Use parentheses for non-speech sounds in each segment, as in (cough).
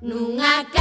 nunca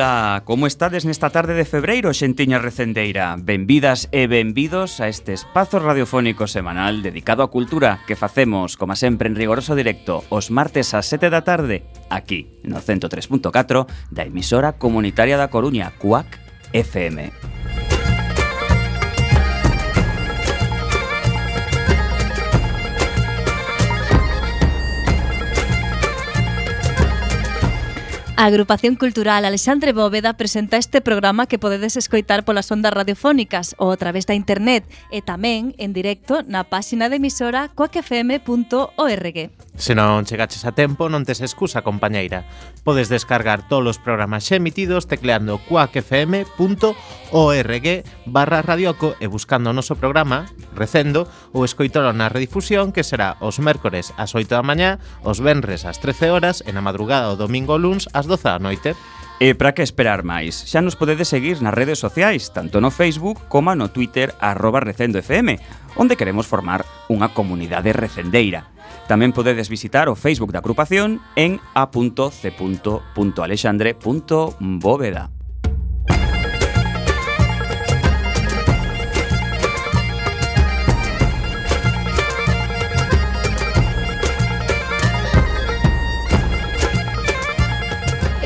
Ola, como estades nesta tarde de febreiro, xentiña recendeira? Benvidas e benvidos a este espazo radiofónico semanal dedicado á cultura que facemos, como sempre, en rigoroso directo os martes ás 7 da tarde, aquí, no 103.4 da emisora comunitaria da Coruña, CUAC FM. A Agrupación Cultural Alexandre Bóveda presenta este programa que podedes escoitar polas ondas radiofónicas ou a través da internet e tamén en directo na páxina de emisora coacfm.org. Se non chegaches a tempo, non tes excusa, compañeira. Podes descargar todos os programas xa emitidos tecleando coacfm.org barra radioco e buscando o noso programa, recendo, ou escoitalo na redifusión que será os mércores ás 8 da mañá, os venres ás 13 horas e na madrugada o domingo luns ás 12 da noite. E para que esperar máis? Xa nos podedes seguir nas redes sociais, tanto no Facebook como no Twitter arroba recendofm, onde queremos formar unha comunidade recendeira. Tamén podedes visitar o Facebook da agrupación en a.c.alexandre.bóveda.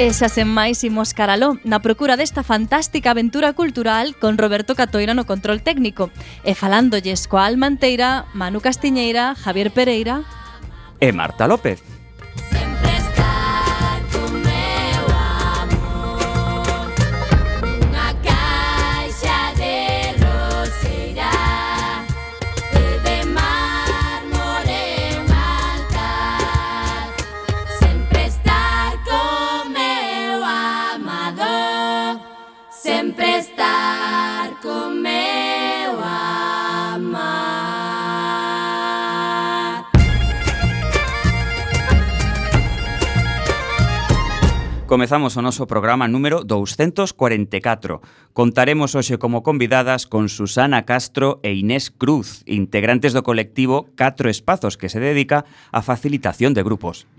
E xa sen máis imos caraló na procura desta fantástica aventura cultural con Roberto Catoira no control técnico e falándolles coa Almanteira, Manu Castiñeira, Javier Pereira e Marta López. Comezamos o noso programa número 244. Contaremos hoxe como convidadas con Susana Castro e Inés Cruz, integrantes do colectivo Catro Espazos, que se dedica á facilitación de grupos.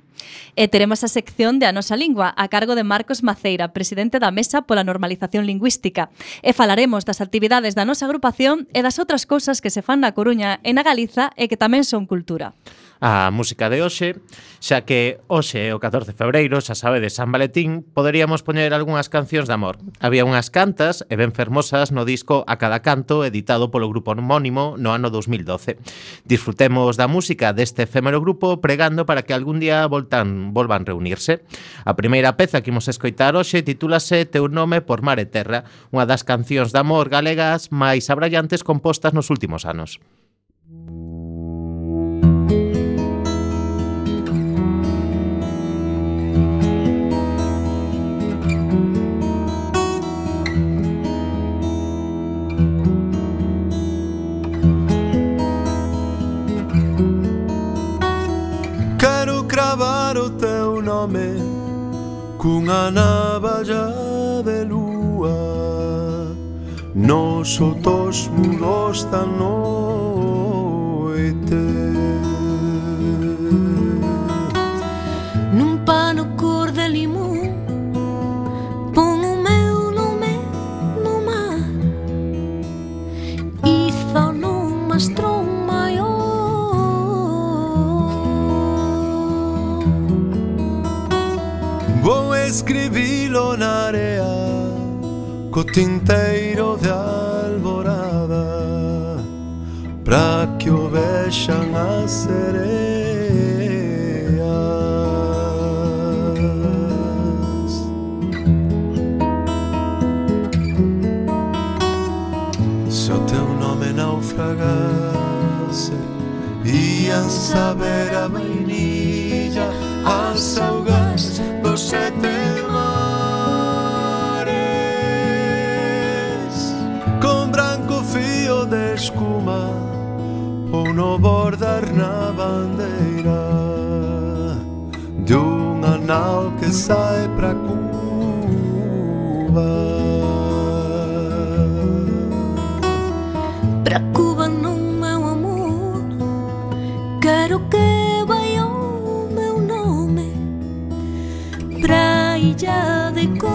E teremos a sección de A Nosa Lingua a cargo de Marcos Maceira, presidente da Mesa pola Normalización Lingüística. E falaremos das actividades da nosa agrupación e das outras cousas que se fan na Coruña e na Galiza e que tamén son cultura a música de hoxe, xa que hoxe é o 14 de febreiro, xa sabe de San Valentín, poderíamos poñer algunhas cancións de amor. Había unhas cantas e ben fermosas no disco A Cada Canto, editado polo grupo homónimo no ano 2012. Disfrutemos da música deste efémero grupo pregando para que algún día voltan, volvan reunirse. A primeira peza que imos escoitar hoxe titúlase Teu nome por mar e terra, unha das cancións de amor galegas máis abrallantes compostas nos últimos anos. cunha navalla de lúa nos otos mudos da noite escribilo na area co tinteiro de alborada pra que o vexan as sereas. Se o teu nome naufragase Ian saber a vainilla no bordar na bandeira Dunha nao que sai pra Cuba. Pra Cuba non meu amor Quero que vai o meu nome Pra illa de Cuba.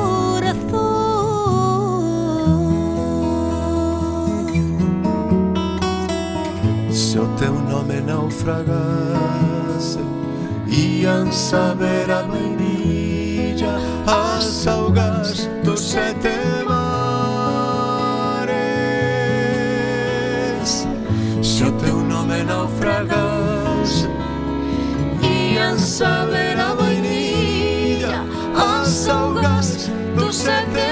naufragase Ian saber a vainilla As augas dos sete mares. Se o teu nome naufragase Ian saber a vainilla As augas dos sete mares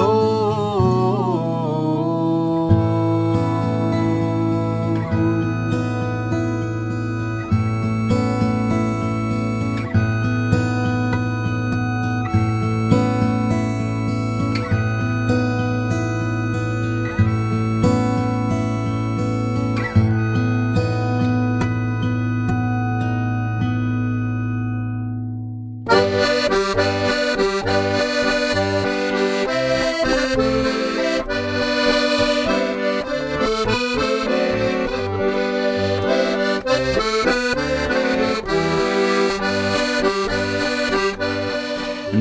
Oh.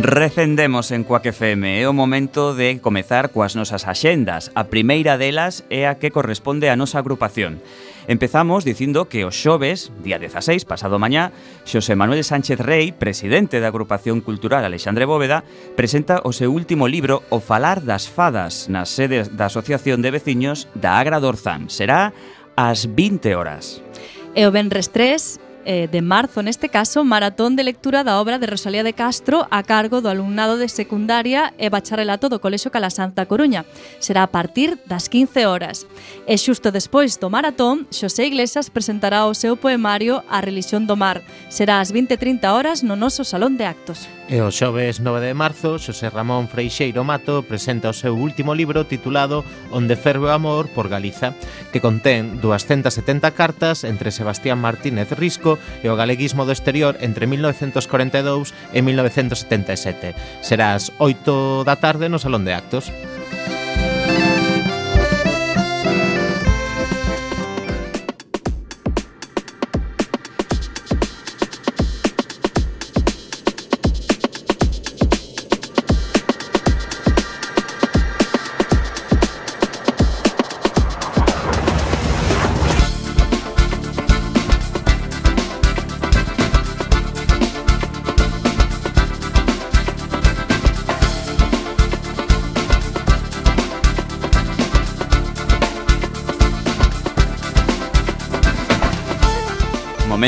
Recendemos en Coac FM. É o momento de comezar coas nosas axendas. A primeira delas é a que corresponde á nosa agrupación. Empezamos dicindo que o xoves, día 16, pasado mañá, Xosé Manuel Sánchez Rey, presidente da agrupación cultural Alexandre Bóveda, presenta o seu último libro O falar das fadas nas sedes da Asociación de Veciños da Agra Dorzán. Será ás 20 horas. E o Benres 3, eh, de marzo, neste caso, maratón de lectura da obra de Rosalía de Castro a cargo do alumnado de secundaria e bacharelato do Colexo Calasanta Coruña. Será a partir das 15 horas. E xusto despois do maratón, Xosé Iglesias presentará o seu poemario A Religión do Mar. Será ás 20.30 horas no noso Salón de Actos. E o xoves 9 de marzo, Xosé Ramón Freixeiro Mato presenta o seu último libro titulado Onde ferve o amor por Galiza, que contén 270 cartas entre Sebastián Martínez Risco e o galeguismo do exterior entre 1942 e 1977. Serás 8 da tarde no Salón de Actos.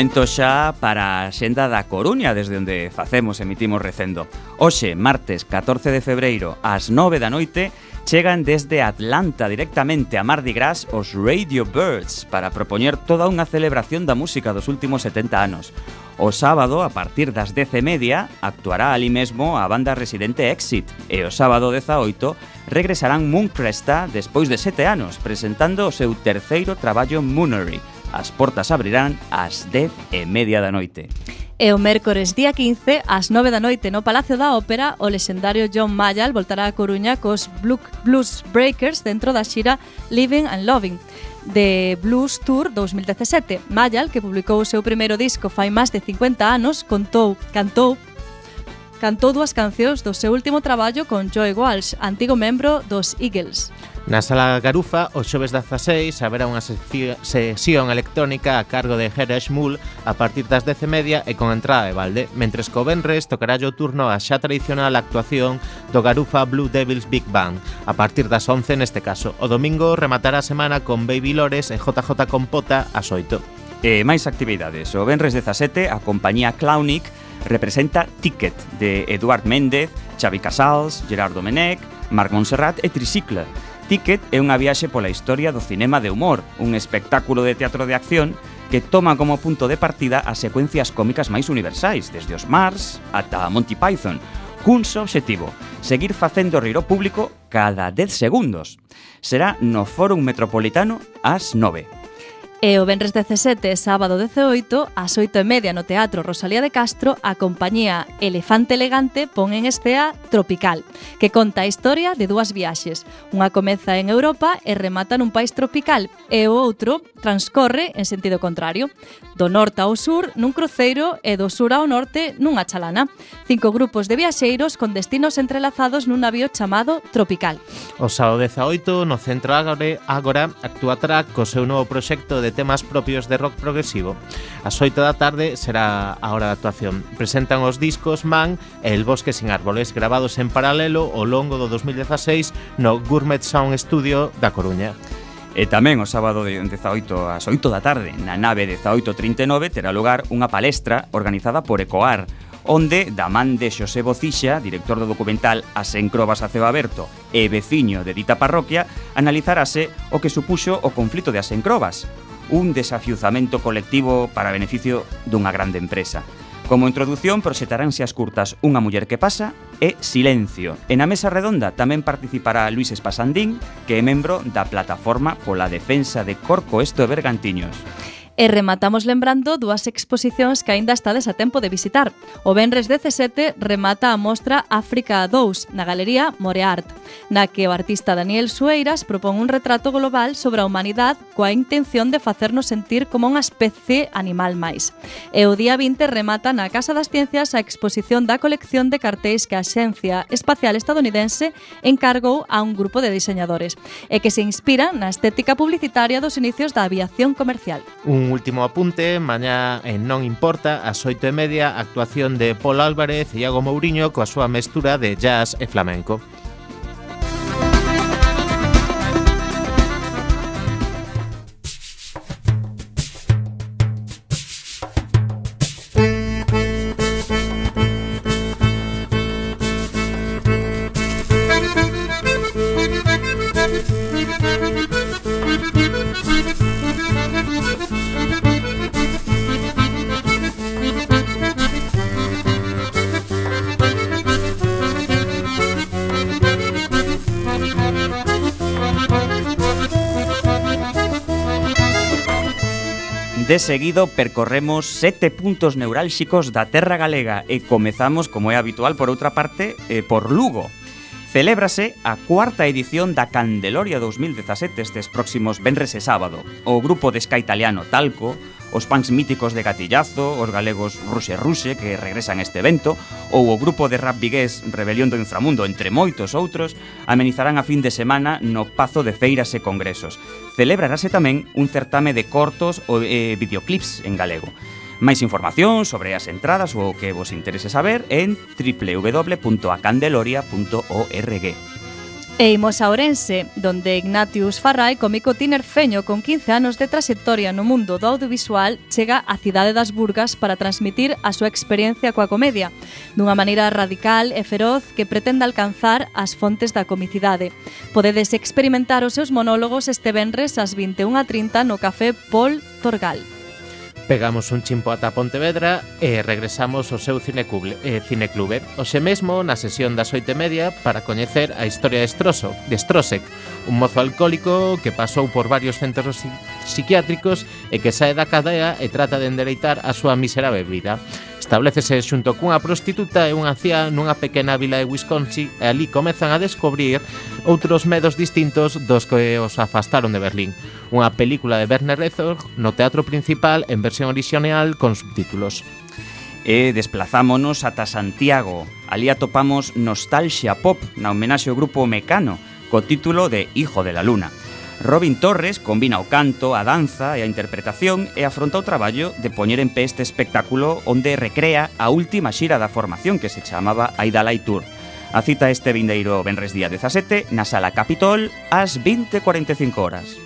Momento xa para a xenda da Coruña desde onde facemos emitimos recendo. Hoxe, martes 14 de febreiro, ás 9 da noite, chegan desde Atlanta directamente a Mardi Gras os Radio Birds para propoñer toda unha celebración da música dos últimos 70 anos. O sábado, a partir das 10 e media, actuará ali mesmo a banda residente Exit e o sábado 18 regresarán Mooncresta despois de 7 anos presentando o seu terceiro traballo Moonery As portas abrirán ás 10 e media da noite. E o mércores día 15, ás 9 da noite no Palacio da Ópera, o lexendario John Mayall voltará a Coruña cos Blues Breakers dentro da xira Living and Loving de Blues Tour 2017. Mayall, que publicou o seu primeiro disco fai máis de 50 anos, contou, cantou cantou dúas cancións do seu último traballo con Joe Walsh, antigo membro dos Eagles. Na sala Garufa, o xoves 16, haberá unha sesión electrónica a cargo de Jerez Mull a partir das 10.30 e con entrada de balde, mentres co Benres tocará o turno a xa tradicional actuación do Garufa Blue Devils Big Band, a partir das 11 neste caso. O domingo rematará a semana con Baby Lores e JJ Compota a 8. E máis actividades. O Benres 17, a compañía Clownic representa Ticket de Eduard Méndez, Xavi Casals, Gerardo Menec, Marc Montserrat e Tricicle Ticket é unha viaxe pola historia do cinema de humor, un espectáculo de teatro de acción que toma como punto de partida as secuencias cómicas máis universais, desde os Mars ata Monty Python, cun só obxectivo, seguir facendo rir o público cada 10 segundos. Será no Fórum Metropolitano ás 9. E o Benres 17 e sábado 18, ás 8 e media no Teatro Rosalía de Castro, a compañía Elefante Elegante pon en estea Tropical, que conta a historia de dúas viaxes. Unha comeza en Europa e remata nun país tropical, e o outro transcorre en sentido contrario, do norte ao sur nun cruceiro e do sur ao norte nunha chalana. Cinco grupos de viaxeiros con destinos entrelazados nun navío chamado Tropical. O sábado 18, no Centro Ágora, actuará actúa co seu novo proxecto de de temas propios de rock progresivo. As 8 da tarde será a hora da actuación. Presentan os discos Man e El Bosque sin Árboles, grabados en paralelo ao longo do 2016 no Gourmet Sound Studio da Coruña. E tamén o sábado de 18 ás 8 da tarde, na nave 1839, terá lugar unha palestra organizada por Ecoar, onde, da man de Xosé Bocixa, director do documental As encrobas a ceo aberto e veciño de dita parroquia, analizarase o que supuxo o conflito de As encrobas, un desafiuzamento colectivo para beneficio dunha grande empresa. Como introdución, proxetaránse as curtas Unha muller que pasa e Silencio. En a mesa redonda tamén participará Luis Espasandín, que é membro da Plataforma pola Defensa de Corcoesto e Bergantiños. E rematamos lembrando dúas exposicións que aínda estades a tempo de visitar. O Benres 17 remata a mostra África 2 na Galería Moreart, na que o artista Daniel Sueiras propón un retrato global sobre a humanidade coa intención de facernos sentir como unha especie animal máis. E o día 20 remata na Casa das Ciencias a exposición da colección de cartéis que a Xencia Espacial Estadounidense encargou a un grupo de diseñadores e que se inspira na estética publicitaria dos inicios da aviación comercial. Un Un último apunte, mañá en Non Importa, ás oito e media, actuación de Paul Álvarez e Iago Mourinho coa súa mestura de jazz e flamenco. De seguido percorremos sete puntos neurálxicos da terra galega e comezamos, como é habitual por outra parte, eh, por Lugo. Celébrase a cuarta edición da Candeloria 2017 estes próximos venres e sábado. O grupo de ska italiano Talco, os punks míticos de Gatillazo, os galegos Ruxe Ruxe que regresan este evento, ou o grupo de rap vigués Rebelión do Inframundo, entre moitos outros, amenizarán a fin de semana no Pazo de Feiras e Congresos celebrarase tamén un certame de cortos ou eh, videoclips en galego. Máis información sobre as entradas ou o que vos interese saber en www.acandeloria.org. E imos a Ourense, donde Ignatius Farrai, cómico tinerfeño con 15 anos de trayectoria no mundo do audiovisual, chega á cidade das Burgas para transmitir a súa experiencia coa comedia, dunha maneira radical e feroz que pretende alcanzar as fontes da comicidade. Podedes experimentar os seus monólogos este venres ás 21:30 no Café Paul Torgal. Pegamos un chimpo ata Pontevedra e regresamos ao seu cineclube, eh, cineclube. Oxe mesmo na sesión das oito e media para coñecer a historia de, Stroso, de Strosek, un mozo alcohólico que pasou por varios centros psiquiátricos e que sae da cadea e trata de endereitar a súa miserable vida. Establecese xunto cunha prostituta e unha cía nunha pequena vila de Wisconsin e ali comezan a descubrir outros medos distintos dos que os afastaron de Berlín. Unha película de Werner Herzog no teatro principal en versión original con subtítulos. E desplazámonos ata Santiago. Ali atopamos Nostalgia Pop na homenaxe ao grupo Mecano co título de Hijo de la Luna. Robin Torres combina o canto, a danza e a interpretación e afronta o traballo de poñer en pé este espectáculo onde recrea a última xira da formación que se chamaba Aidalai Tour. A cita este vindeiro Benres día 17 na Sala Capitol ás 20.45 horas.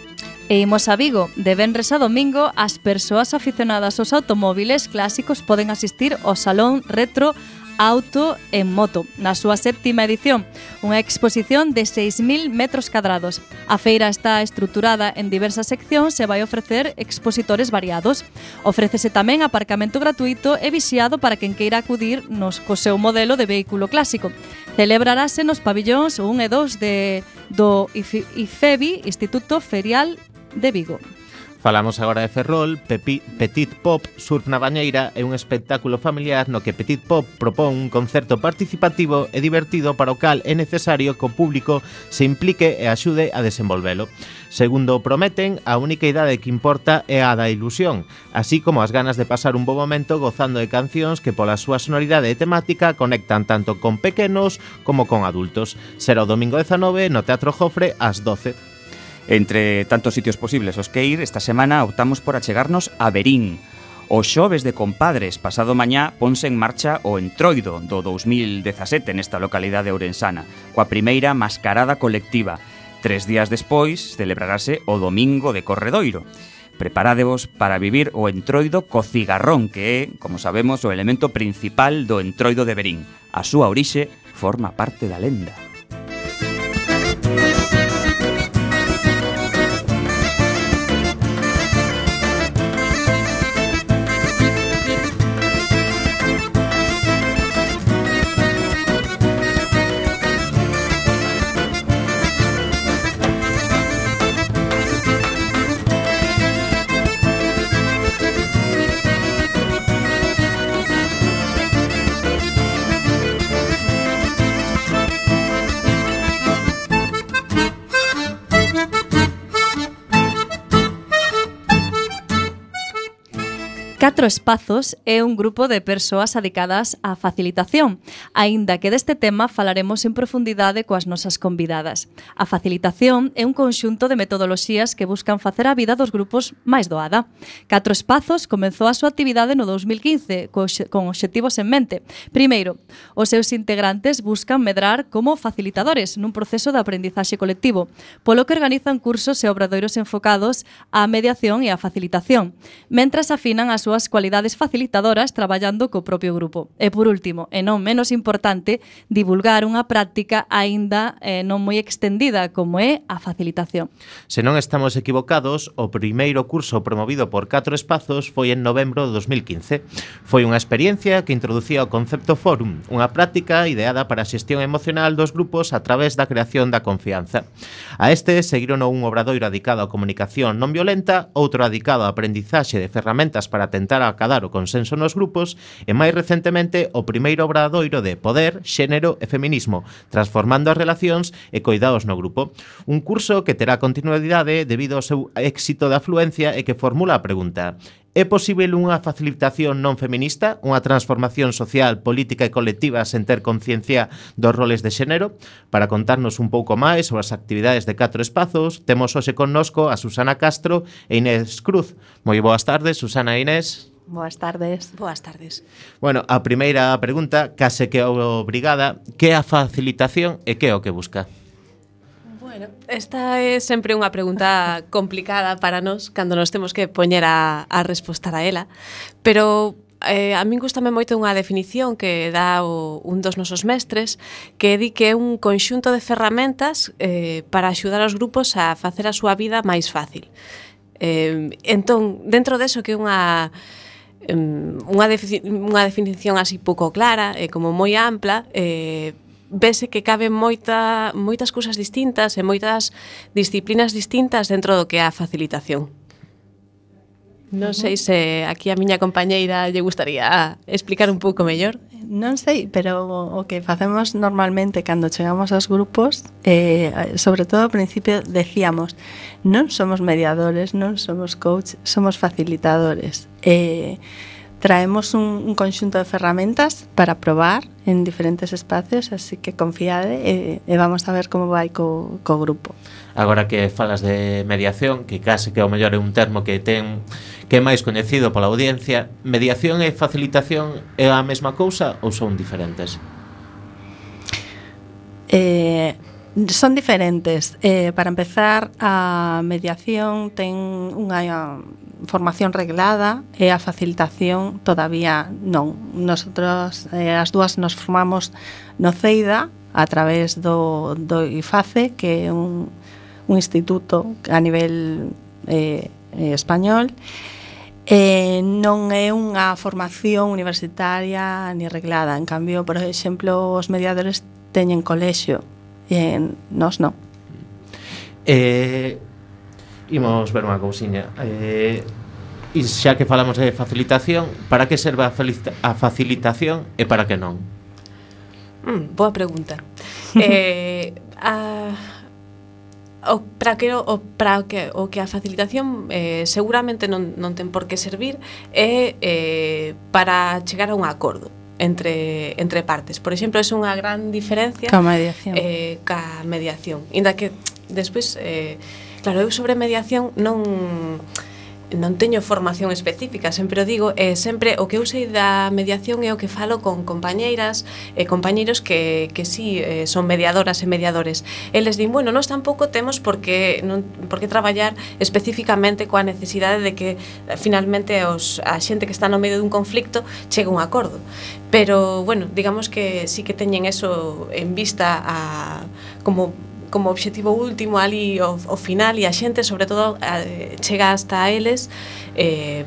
E imos a Vigo, de venres a Domingo, as persoas aficionadas aos automóviles clásicos poden asistir ao Salón Retro Auto en Moto, na súa séptima edición, unha exposición de 6.000 metros cadrados. A feira está estruturada en diversas seccións e vai ofrecer expositores variados. Ofrécese tamén aparcamento gratuito e vixiado para quen queira acudir nos co seu modelo de vehículo clásico. Celebrarase nos pabillóns 1 e 2 de, do IFEBI, Instituto Ferial de Vigo. Falamos agora de Ferrol, Pepi, Petit Pop surf na bañeira é un espectáculo familiar no que Petit Pop propón un concerto participativo e divertido para o cal é necesario que o público se implique e axude a desenvolvelo. Segundo prometen, a única idade que importa é a da ilusión, así como as ganas de pasar un bo momento gozando de cancións que pola súa sonoridade e temática conectan tanto con pequenos como con adultos. Será o domingo 19 no Teatro Jofre ás 12. Entre tantos sitios posibles os que ir, esta semana optamos por achegarnos a Berín. O xoves de compadres pasado mañá ponse en marcha o Entroido do 2017 nesta localidade ourensana, coa primeira mascarada colectiva. Tres días despois celebrarase o Domingo de Corredoiro. Preparádevos para vivir o entroido co cigarrón, que é, como sabemos, o elemento principal do entroido de Berín. A súa orixe forma parte da lenda. Espazos é un grupo de persoas adicadas á facilitación, aínda que deste tema falaremos en profundidade coas nosas convidadas. A facilitación é un conxunto de metodoloxías que buscan facer a vida dos grupos máis doada. Catro Espazos comenzou a súa actividade no 2015 con obxectivos en mente. Primeiro, os seus integrantes buscan medrar como facilitadores nun proceso de aprendizaxe colectivo, polo que organizan cursos e obradoiros enfocados á mediación e á facilitación, mentras afinan as súas cualidades facilitadoras traballando co propio grupo. E por último, e non menos importante, divulgar unha práctica aínda eh, non moi extendida como é a facilitación. Se non estamos equivocados, o primeiro curso promovido por catro espazos foi en novembro de 2015. Foi unha experiencia que introducía o concepto Forum, unha práctica ideada para a xestión emocional dos grupos a través da creación da confianza. A este seguiron un obradoiro adicado á comunicación non violenta, outro adicado á aprendizaxe de ferramentas para tentar para acadar o consenso nos grupos e máis recentemente o primeiro obradoiro de Poder, Xénero e Feminismo, transformando as relacións e coidados no grupo. Un curso que terá continuidade debido ao seu éxito de afluencia e que formula a pregunta É posible unha facilitación non feminista, unha transformación social, política e colectiva sen ter conciencia dos roles de xénero? Para contarnos un pouco máis sobre as actividades de catro espazos, temos hoxe connosco a Susana Castro e Inés Cruz. Moi boas tardes, Susana e Inés. Boas tardes. Boas tardes. Bueno, a primeira pregunta, case que obrigada, que é a facilitación e que é o que busca? Bueno, esta é sempre unha pregunta (laughs) complicada para nós cando nos temos que poñer a, a respostar a ela, pero eh, a min gustame moito unha definición que dá o, un dos nosos mestres que di que é un conxunto de ferramentas eh, para axudar os grupos a facer a súa vida máis fácil. Eh, entón, dentro deso que é unha unha, unha definición así pouco clara e como moi ampla eh, vese que caben moita, moitas cousas distintas e moitas disciplinas distintas dentro do que é a facilitación. Non sei se aquí a miña compañeira lle gustaría explicar un pouco mellor. Non sei, pero o que facemos normalmente cando chegamos aos grupos, eh, sobre todo ao principio, decíamos non somos mediadores, non somos coach, somos facilitadores. Eh, traemos un, un conxunto de ferramentas para probar en diferentes espacios, así que confiade e, e vamos a ver como vai co, co grupo. Agora que falas de mediación, que case que ao mellor é un termo que ten que é máis coñecido pola audiencia, mediación e facilitación é a mesma cousa ou son diferentes? Eh, son diferentes. Eh, para empezar, a mediación ten unha formación reglada e a facilitación todavía non. Nosotros, eh, as dúas nos formamos no CEIDA a través do, do IFACE, que é un, un instituto a nivel eh, español, e Eh, non é unha formación universitaria ni reglada. En cambio, por exemplo, os mediadores teñen colexio e nós non. Eh, imos ver unha cousiña. Eh, e xa que falamos de facilitación, para que serve a, a facilitación e para que non? Mm, boa pregunta. (laughs) eh, a, o para que o para que o que a facilitación eh, seguramente non non ten por que servir é eh, para chegar a un acordo entre entre partes. Por exemplo, é unha gran diferencia ca mediación. Eh, ca mediación, inda que despois eh, claro, eu sobre mediación non non teño formación específica, sempre o digo, e sempre o que eu sei da mediación é o que falo con compañeiras e compañeiros que, que sí eh, son mediadoras e mediadores. Eles din, bueno, nós tampouco temos por que, non, por que traballar especificamente coa necesidade de que eh, finalmente os, a xente que está no medio dun conflicto chegue a un acordo. Pero, bueno, digamos que sí que teñen eso en vista a, como como obxectivo último ali o, o final e a xente, sobre todo, a, chega hasta a eles eh,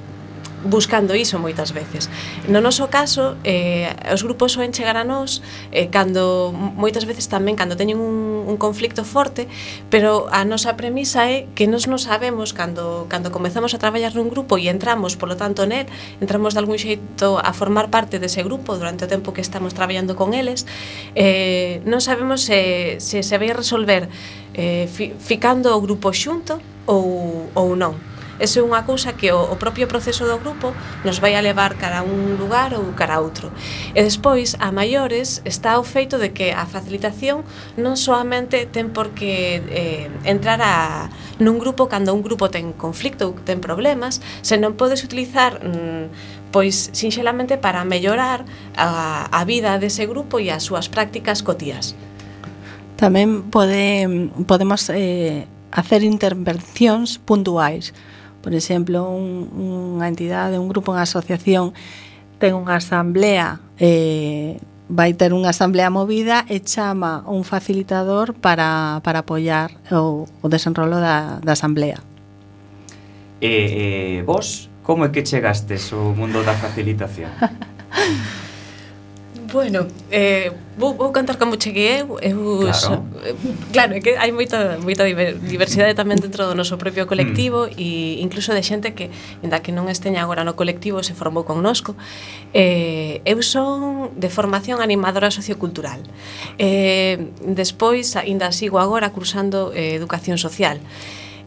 buscando iso moitas veces. No noso caso, eh, os grupos soen chegar a nós eh, cando moitas veces tamén cando teñen un, un conflicto forte, pero a nosa premisa é que nos non sabemos cando, cando comezamos a traballar nun grupo e entramos, polo tanto, nel, entramos de algún xeito a formar parte dese grupo durante o tempo que estamos traballando con eles, eh, non sabemos se, se se vai resolver eh, fi, ficando o grupo xunto ou, ou non. Eso é unha cousa que o, o propio proceso do grupo nos vai a levar cara a un lugar ou cara a outro. E despois, a maiores, está o feito de que a facilitación non soamente ten por que eh, entrar a, nun grupo cando un grupo ten conflicto ou ten problemas, senón podes utilizar mm, pois sinxelamente para mellorar a, a vida dese grupo e as súas prácticas cotías. Tamén pode, podemos eh, hacer intervencións puntuais Por exemplo, un, unha entidade, un grupo, unha asociación ten unha asamblea eh, vai ter unha asamblea movida e chama un facilitador para, para apoiar o, o desenrolo da, da asamblea. E eh, eh, vos, como é que chegastes ao mundo da facilitación? (laughs) Bueno, eh, vou, vou cantar como cheguei eu, eu claro. Eh, claro, é que hai moita moita diversidade tamén dentro do noso propio mm. colectivo mm. e incluso de xente que ainda que non esteña agora no colectivo se formou connosco. Eh, eu son de formación animadora sociocultural. Eh, despois aínda sigo agora cursando eh, educación social.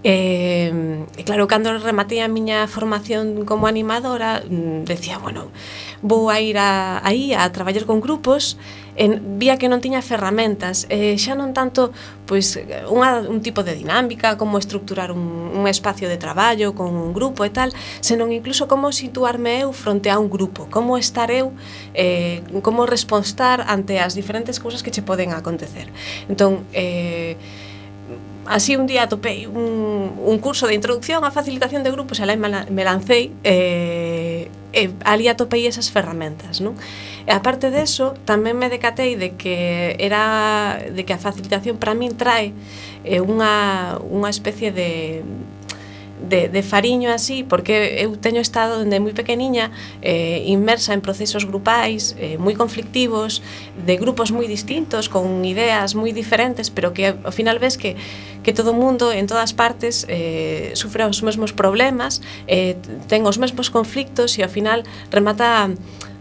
E, e claro, cando rematei a miña formación como animadora, mm, decía, bueno, vou a ir a, aí a traballar con grupos, en, vía que non tiña ferramentas, e xa non tanto pois unha, un tipo de dinámica, como estructurar un, un espacio de traballo con un grupo e tal, senón incluso como situarme eu fronte a un grupo, como estar eu, eh, como responstar ante as diferentes cousas que che poden acontecer. Entón, eh, así un día topei un, un curso de introducción a facilitación de grupos e alá me lancei eh, e ali atopei esas ferramentas non? e aparte deso tamén me decatei de que era de que a facilitación para min trae eh, unha, unha especie de de, de fariño así, porque eu teño estado dende moi pequeniña eh, inmersa en procesos grupais eh, moi conflictivos, de grupos moi distintos, con ideas moi diferentes, pero que ao final ves que, que todo o mundo en todas partes eh, sufre os mesmos problemas, eh, ten os mesmos conflictos e ao final remata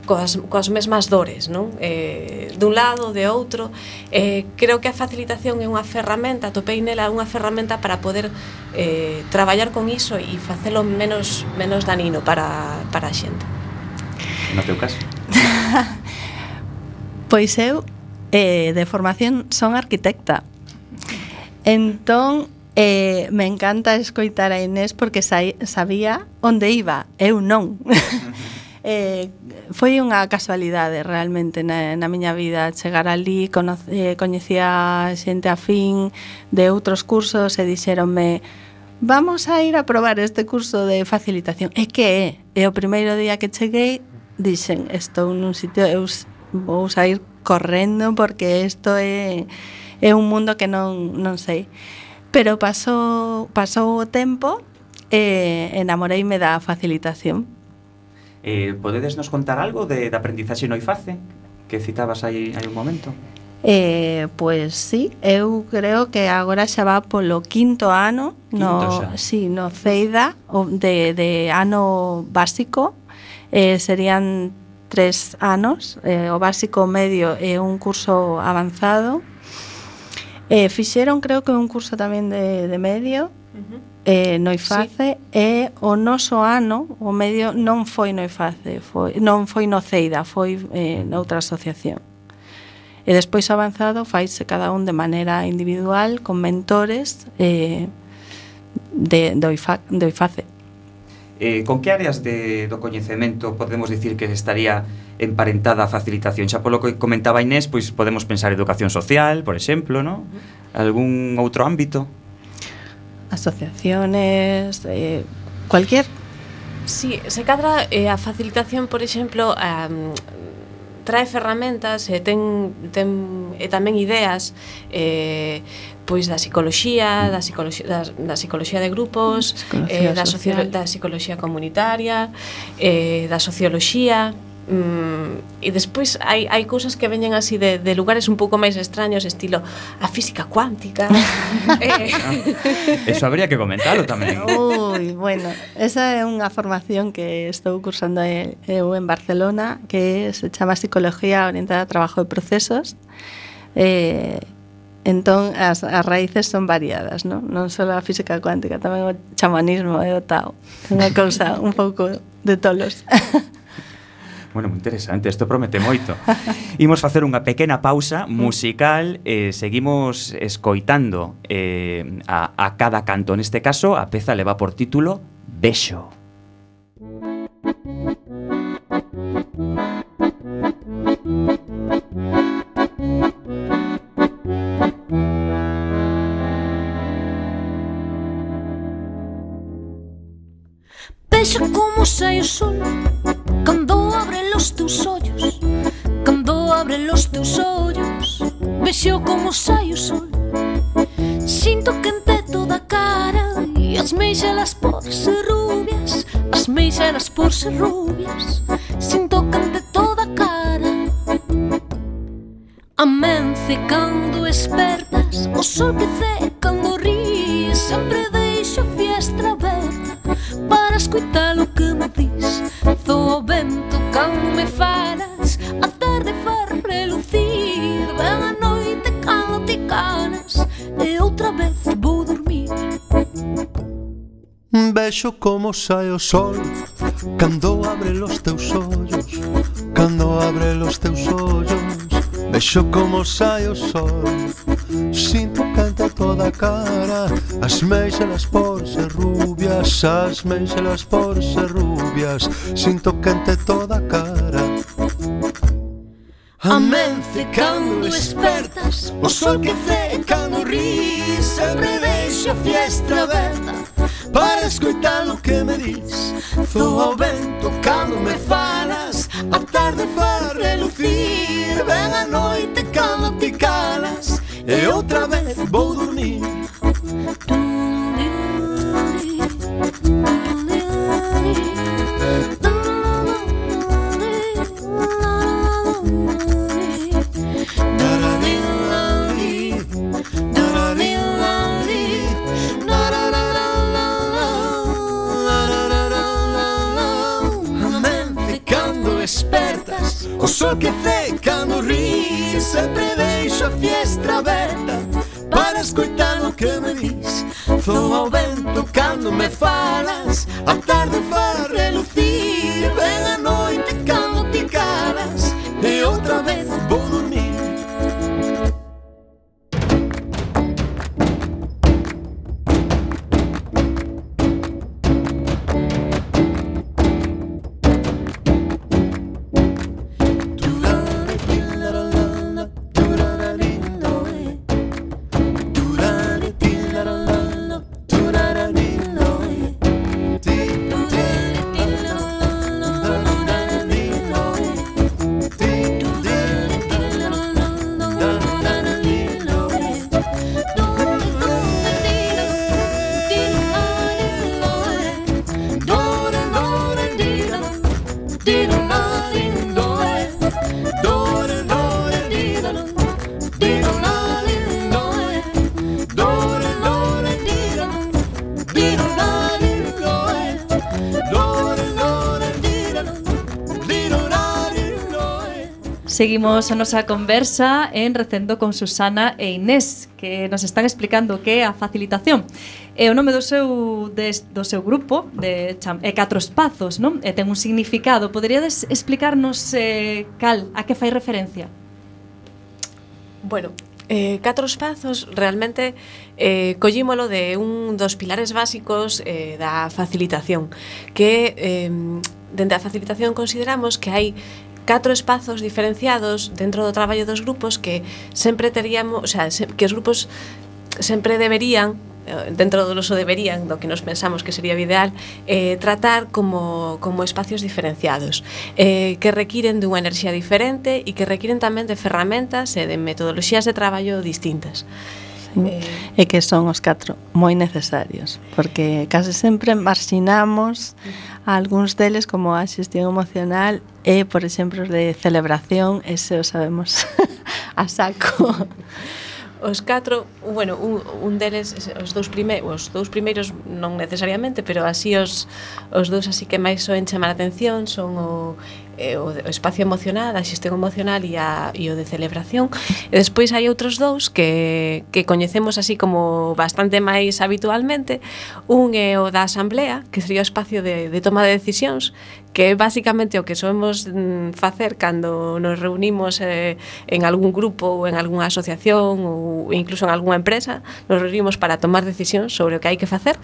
coas, coas mesmas dores, non? Eh, dun lado, de outro. Eh, creo que a facilitación é unha ferramenta, topei nela unha ferramenta para poder eh, traballar con iso e facelo menos menos danino para, para a xente. No teu caso? (laughs) pois eu, eh, de formación, son arquitecta. Entón, Eh, me encanta escoitar a Inés porque sabía onde iba, eu non. (laughs) Eh, foi unha casualidade realmente na, na miña vida chegar ali, conoce, eh, coñecía xente afín de outros cursos e dixeronme vamos a ir a probar este curso de facilitación. E que é? E o primeiro día que cheguei dixen, estou nun sitio, eu vou sair correndo porque isto é, é un mundo que non, non sei. Pero pasou, pasou o tempo e enamoreime da facilitación Eh, podedes nos contar algo de, de aprendizaxe no IFACE que citabas aí hai un momento? Eh, pois pues, sí, eu creo que agora xa va polo quinto ano no, quinto sí, no CEIDA de, de ano básico. Eh, serían tres anos eh, o básico medio e eh, un curso avanzado. Eh, fixeron creo que un curso tamén de, de medio. -huh. eh, Noiface sí. e o noso ano o medio non foi Noiface foi, non foi Noceida foi eh, noutra asociación e despois avanzado faise cada un de maneira individual con mentores eh, de, do, IFA, do IFACE Eh, con que áreas de, do coñecemento podemos dicir que estaría emparentada a facilitación? Xa polo que comentaba Inés, pois podemos pensar educación social, por exemplo, non? Algún outro ámbito? asociaciones, eh, cualquier? Sí, se cadra eh, a facilitación, por exemplo, a, trae ferramentas e ten, ten e tamén ideas eh, pois da psicoloxía, da psicoloxía da, da psicoloxía de grupos, psicología eh, da, socio, da psicoloxía comunitaria, eh, da socioloxía, Mm, e despois hai, hai cousas que veñen así de, de lugares un pouco máis extraños estilo a física cuántica. (laughs) Eh. eso habría que comentarlo tamén Ui, bueno, esa é unha formación que estou cursando eu en Barcelona que se chama Psicología Orientada a Trabajo de Procesos. Eh, entón as, as raíces son variadas non, non só a física cuántica tamén o chamanismo e o tao. É unha cousa un pouco de tolos (laughs) Bueno, moi interesante, isto promete moito. (laughs) Imos facer unha pequena pausa musical e eh, seguimos escoitando eh, a, a cada canto. Neste caso, a peza leva por título Bexo. Bella como sai o sol nos teus ollos Vexo como sai o sol Sinto quente toda a cara E as meixelas por ser rubias As meixelas por ser rubias. Sinto quente toda a cara Amence cando espertas O sol que cede vexo como sae o sol. Cando abre los teus ollos Cando abre los teus ollos Vexo como sae o sol. Sinto canta toda a cara As meixelas por ser rubias As meixelas por ser rubias. Sinto canta toda a cara Amence cando despertas O sol que cee cando rís Sempre deixa a fiestra aberta será lo que me dis Zo oh, ao vento cando me faz Seguimos a nosa conversa en Recendo con Susana e Inés, que nos están explicando o que é a facilitación. E o nome do seu, de, do seu grupo de cham, é Catro Espazos, non? E ten un significado. Poderíades explicarnos eh, cal, a que fai referencia? Bueno, eh, Catro Espazos realmente eh, collímolo de un dos pilares básicos eh, da facilitación, que eh, dende a facilitación consideramos que hai catro espazos diferenciados dentro do traballo dos grupos que sempre teríamos, o sea, que os grupos sempre deberían eh, dentro do noso deberían, do que nos pensamos que sería o ideal, eh, tratar como, como espacios diferenciados, eh, que requiren dunha enerxía diferente e que requiren tamén de ferramentas e de metodoloxías de traballo distintas eh. e que son os catro moi necesarios, porque case sempre marxinamos a algúns deles como a xestión emocional e, por exemplo, de celebración, ese o sabemos (laughs) a saco. Os catro, bueno, un, un deles, os dous primeiros, os dous primeiros non necesariamente, pero así os, os dous así que máis soen chamar a atención son o eh, o, o espacio emocional, a xestión emocional e, a, e o de celebración. E despois hai outros dous que, que coñecemos así como bastante máis habitualmente. Un é o da asamblea, que sería o espacio de, de toma de decisións, que é basicamente o que soemos mm, facer cando nos reunimos eh, en algún grupo ou en algunha asociación ou incluso en algunha empresa, nos reunimos para tomar decisións sobre o que hai que facer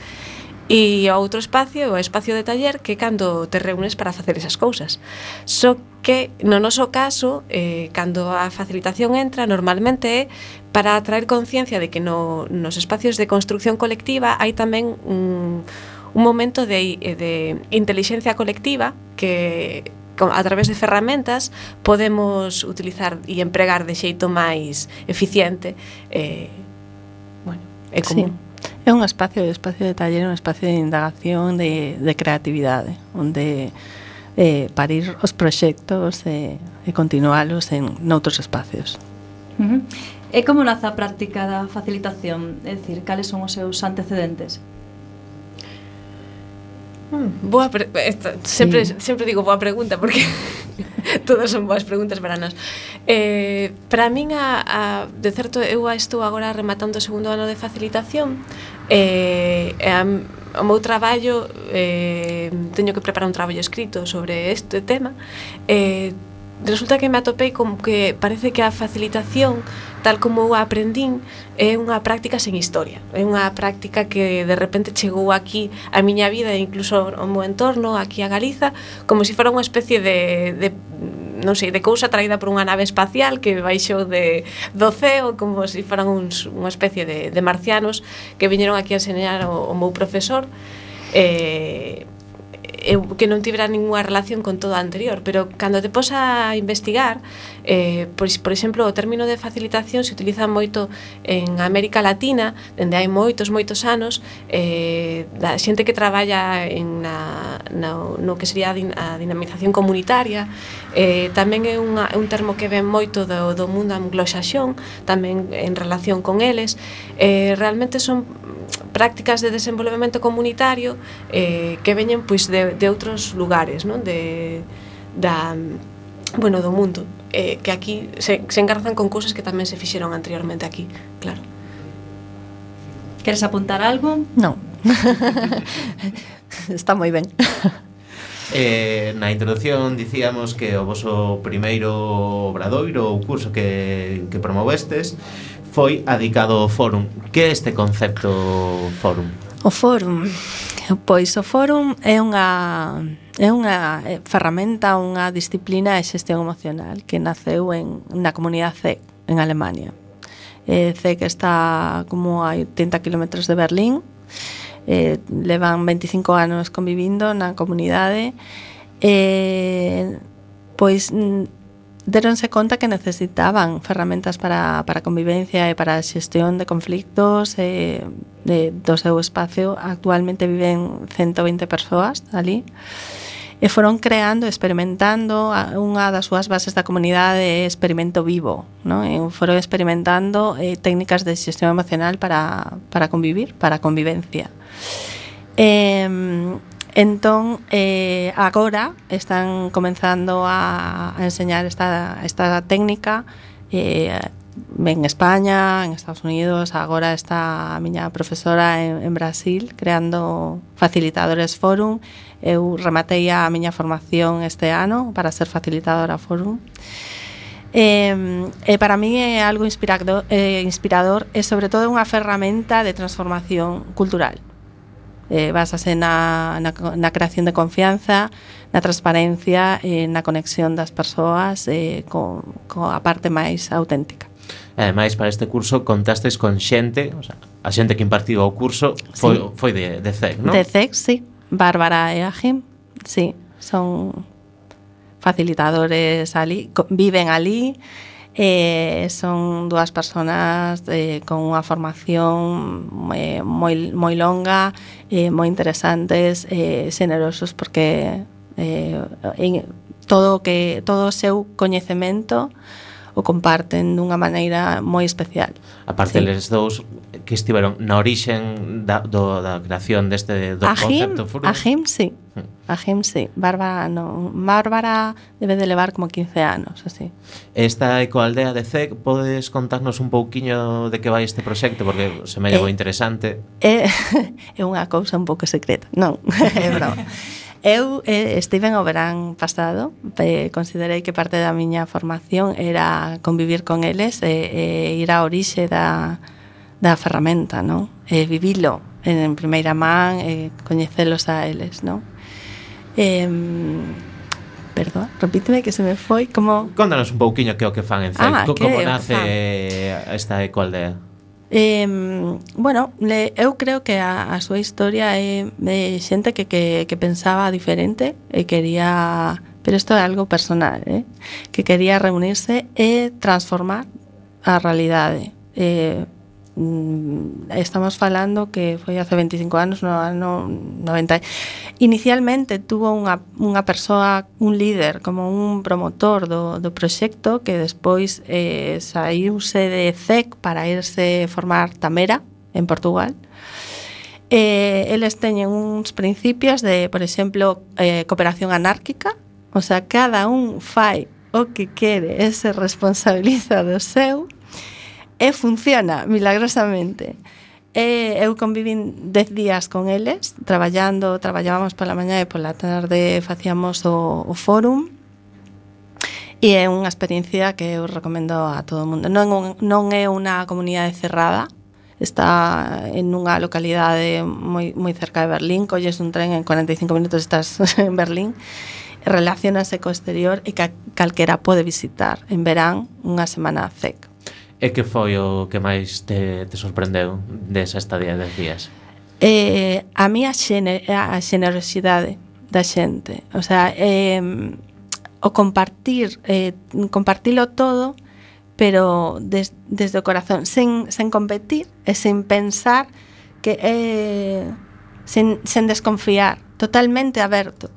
E outro espacio o espacio de taller que cando te reúnes para facer esas cousas. Só que no noso caso, eh, cando a facilitación entra, normalmente é para atraer conciencia de que no, nos espacios de construcción colectiva hai tamén un, un momento de, de inteligencia colectiva que a través de ferramentas podemos utilizar e empregar de xeito máis eficiente eh, bueno, é común. Sí. É un espacio, o espacio de taller, un espacio de indagación, de, de creatividade, onde eh, parir os proxectos e, e continuálos en noutros espacios. Uh -huh. E como naza a práctica da facilitación? É dicir, cales son os seus antecedentes? Mm, boa pre esta, sempre, sí. sempre digo boa pregunta porque (laughs) todas son boas preguntas para nós. Eh, para min a, a de certo eu estou agora rematando o segundo ano de facilitación E, e a, o meu traballo eh, teño que preparar un traballo escrito sobre este tema e eh, resulta que me atopei como que parece que a facilitación, tal como eu aprendín, é unha práctica sen historia. É unha práctica que de repente chegou aquí a miña vida e incluso ao meu entorno, aquí a Galiza, como se si fora unha especie de, de non sei, de cousa traída por unha nave espacial que baixou de do ceo como se si foran uns, unha especie de, de marcianos que viñeron aquí a enseñar o, o meu profesor eh, eu que non tivera ninguna relación con todo o anterior, pero cando te posa a investigar, eh, pois, por exemplo, o término de facilitación se utiliza moito en América Latina, dende hai moitos, moitos anos, eh, da xente que traballa en na, na, no que sería a, din, a dinamización comunitaria, eh, tamén é unha, un termo que ven moito do, do mundo anglosaxón, tamén en relación con eles, eh, realmente son prácticas de desenvolvemento comunitario eh, que veñen pois de, de outros lugares, non? De da bueno, do mundo, eh, que aquí se, se engarzan con cousas que tamén se fixeron anteriormente aquí, claro. Queres apuntar algo? Non. (laughs) Está moi ben. (laughs) Eh, na introdución dicíamos que o voso primeiro obradoiro ou curso que, que promovestes foi adicado ao Fórum. Que é este concepto Fórum? O Fórum, pois o Fórum é unha é unha ferramenta, unha disciplina de xestión emocional que naceu en na comunidade C en Alemania. Eh, C que está como a 80 km de Berlín. Eh, levan 25 anos convivindo na comunidade. Eh, pois deronse conta que necesitaban ferramentas para, para convivencia e para a xestión de conflictos e, de, do seu espacio. Actualmente viven 120 persoas ali e foron creando, experimentando unha das súas bases da comunidade é experimento vivo, non? E foron experimentando eh, técnicas de xestión emocional para, para convivir, para convivencia. Eh, Entón, eh, agora están comenzando a, a enseñar esta, esta técnica eh, en España, en Estados Unidos, agora está a miña profesora en, en Brasil creando facilitadores forum. Eu rematei a miña formación este ano para ser facilitadora forum. Eh, eh, para mí é algo inspirador, eh, inspirador e sobre todo unha ferramenta de transformación cultural eh, basase na, na, na creación de confianza, na transparencia e eh, na conexión das persoas eh, co, co a parte máis auténtica. E ademais, para este curso contastes con xente, o sea, a xente que impartiu o curso foi, sí. foi de, de CEC, non? De CEC, sí. Bárbara e Agim, sí, son facilitadores ali, viven ali, Eh, son dúas persoas eh, con unha formación eh, moi, moi longa, eh, moi interesantes, eh, generosos, porque eh, en todo que todo o seu coñecemento o comparten dunha maneira moi especial. A parte sí. les dous que estiveron na orixen da, do, da creación deste do Ajim, concepto him, Ajim, sí. Mm. A sí. Bárbara, no. Bárbara debe de levar como 15 anos, así. Esta ecoaldea de CEC, podes contarnos un pouquiño de que vai este proxecto? Porque se me eh, interesante. É, eh, (laughs) é unha cousa un pouco secreta. Non, (laughs) é broma. Eu eh, estive o verán pasado, eh, considerei que parte da miña formación era convivir con eles e eh, eh, ir á orixe da, da ferramenta, non? Eh, vivilo en, en primeira man, eh, coñecelos a eles, non? Eh, Perdón, repíteme que se me foi como... Contanos un pouquiño que o que fan en CEC, ah, como nace fan. esta ecoaldea Eh, bueno, le, eu creo que a, a súa historia é de xente que, que, que pensaba diferente e quería pero isto é algo personal, eh? que quería reunirse e transformar a realidade. Eh, Mm, estamos falando que foi hace 25 anos, no ano 90. Inicialmente tuvo unha, unha persoa, un líder, como un promotor do, do proxecto que despois eh, saíuse de CEC para irse formar Tamera en Portugal. Eh, eles teñen uns principios de, por exemplo, eh, cooperación anárquica, o sea, cada un fai o que quere e se responsabiliza do seu, e funciona milagrosamente. E eu convivín 10 días con eles, traballando, traballábamos pola mañá e pola tarde facíamos o, o fórum. E é unha experiencia que eu recomendo a todo o mundo. Non, non é unha comunidade cerrada, está en unha localidade moi, moi cerca de Berlín, colles un tren en 45 minutos estás (laughs) en Berlín, relacionase co exterior e ca, calquera pode visitar en verán unha semana CEC. E que foi o que máis te, te sorprendeu desa estadía de 10 días? Eh, a mí a, xene, a xenerosidade da xente. O sea, eh, o compartir, eh, compartilo todo, pero des, desde o corazón, sen, sen competir e sen pensar que eh, sen, sen desconfiar, totalmente aberto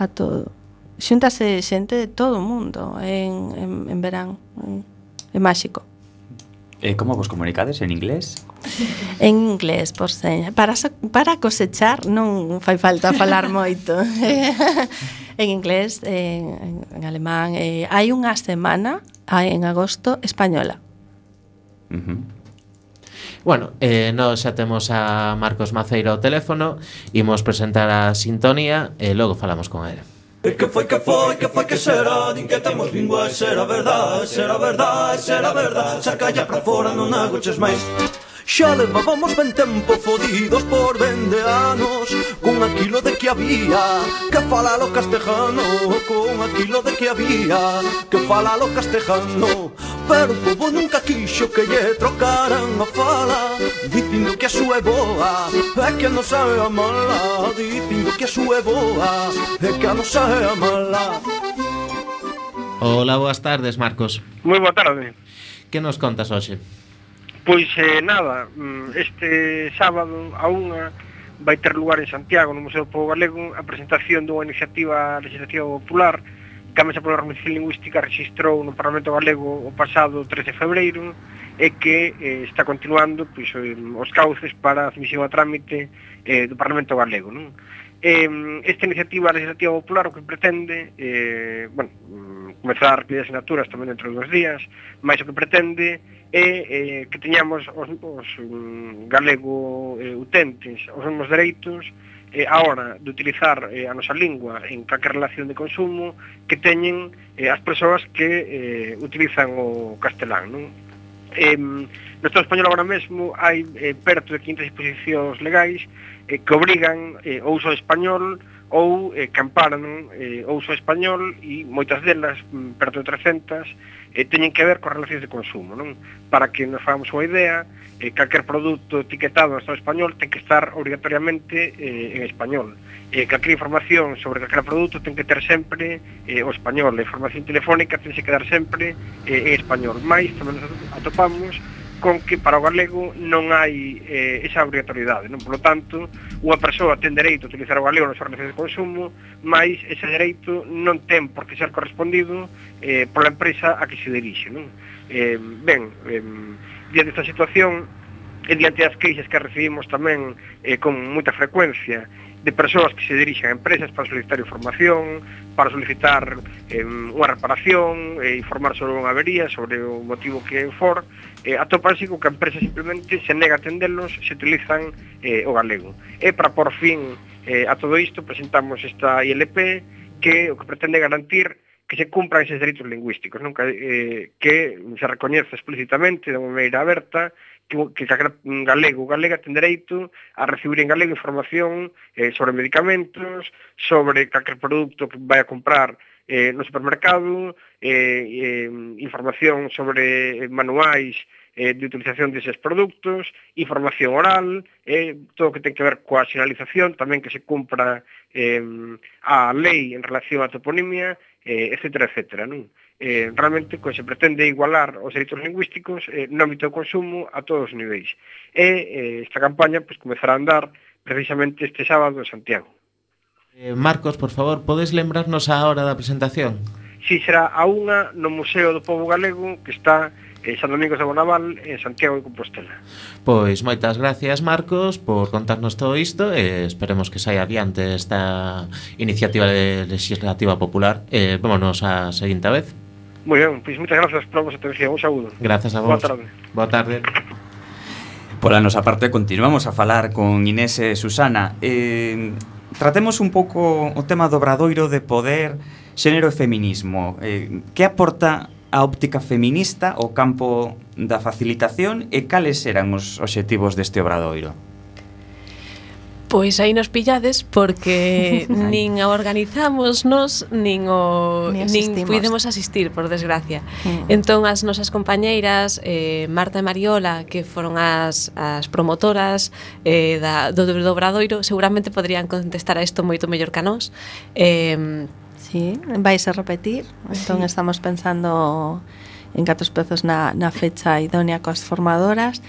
a todo. Xúntase xente de todo o mundo en, en, en verán, eh, é máxico. Eh, como vos comunicades en inglés? En inglés, por señas. Para, para cosechar non fai falta falar (laughs) moito. (laughs) en inglés, en, en alemán. Eh, hai unha semana, en agosto, española. Uh -huh. Bueno, eh, nós xa temos a Marcos Maceiro ao teléfono, imos presentar a sintonía e logo falamos con ele. E que foi que foi, que foi que será? Din que temos lingua e será verdade Será verdade, será verdade Saca ya para fora, non agoches máis. Xa levábamos ben tempo fodidos por ben de anos Con aquilo de que había Que fala lo castejano Con aquilo de que había Que fala lo castejano Pero o povo nunca quixo que lle trocaran a fala Dicindo que a súa é boa É que non sabe a mala Dicindo que a súa é boa É que a non sabe a mala Hola, boas tardes, Marcos Moi boa tarde. Que nos contas hoxe? Pois eh, nada, mm, este sábado a unha vai ter lugar en Santiago, no Museo do Povo Galego, a presentación dunha iniciativa legislativa popular que a Mesa pola Organización Lingüística registrou no Parlamento Galego o pasado 13 de febreiro e que eh, está continuando pois, os cauces para a admisión a trámite eh, do Parlamento Galego. Non? Eh, esta iniciativa legislativa popular o que pretende eh, bueno, mm, comenzar a repetir asignaturas tamén dentro dos días máis o que pretende é eh, que teñamos os, os um, galego eh, utentes os mesmos dereitos eh, a hora de utilizar eh, a nosa lingua en calquer relación de consumo que teñen eh, as persoas que eh, utilizan o castelán non? Eh, no Estado español agora mesmo hai eh, perto de 500 disposicións legais eh, que obrigan eh, o uso español ou eh, que amparan eh, o uso español e moitas delas, mm, perto de 300, eh, teñen que ver coas relacións de consumo. Non? Para que nos fagamos unha idea, eh, calquer produto etiquetado no Estado español ten que estar obrigatoriamente eh, en español. Eh, calquer información sobre calquer produto ten que ter sempre eh, o español. A información telefónica ten que dar sempre eh, en español. Mais, tamén atopamos con que para o galego non hai eh, esa obrigatoriedade, non? Por lo tanto, unha persoa ten dereito a utilizar o galego nas organizacións de consumo, mas ese dereito non ten por que ser correspondido eh, pola empresa a que se dirixe, non? Eh, ben, eh, diante desta situación, e diante das queixas que recibimos tamén eh, con moita frecuencia de persoas que se dirixen a empresas para solicitar información, para solicitar eh, unha reparación, eh, informar sobre unha avería, sobre o motivo que for, eh, atopanse co que a empresa simplemente se nega a atenderlos, se utilizan eh, o galego. E para por fin eh, a todo isto presentamos esta ILP que o que pretende garantir que se cumpran eses dereitos lingüísticos, nunca eh, que se recoñece explícitamente de maneira aberta que sacar galego, galega ten dereito a recibir en galego información eh, sobre medicamentos, sobre calquer produto que vai a comprar eh, no supermercado, eh, eh, información sobre eh, manuais eh, de utilización deses produtos, información oral, eh, todo o que ten que ver coa sinalización, tamén que se cumpra eh, a lei en relación á toponimia, eh, etcétera, etcétera, non? eh, realmente co se pretende igualar os dereitos lingüísticos eh, no ámbito do consumo a todos os niveis. E eh, esta campaña pois, comezará a andar precisamente este sábado en Santiago. Eh, Marcos, por favor, podes lembrarnos a hora da presentación? Si, será a unha no Museo do Povo Galego que está en San Domingos de Bonaval, en Santiago de Compostela. Pois moitas gracias, Marcos, por contarnos todo isto e esperemos que saia adiante esta iniciativa de legislativa popular. Eh, vámonos a seguinte vez. Moi ben, pois moitas grazas por a vosa atención, un saúdo. Grazas a vos. Boa tarde. Boa tarde. Pola nosa parte continuamos a falar con Inés e Susana. Eh, tratemos un pouco o tema do obradoiro de poder, xénero e feminismo. Eh, que aporta a óptica feminista ao campo da facilitación e cales eran os obxectivos deste obradoiro? Pois aí nos pillades porque (laughs) nin a organizamos nos nin o Ni nin puidemos asistir, por desgracia. Mm. Entón as nosas compañeiras, eh, Marta e Mariola, que foron as, as promotoras eh, da, do, do Obradoiro, seguramente podrían contestar a isto moito mellor que a nós. Eh, sí, vais a repetir. Entón sí. estamos pensando en catros pezos na, na fecha idónea coas formadoras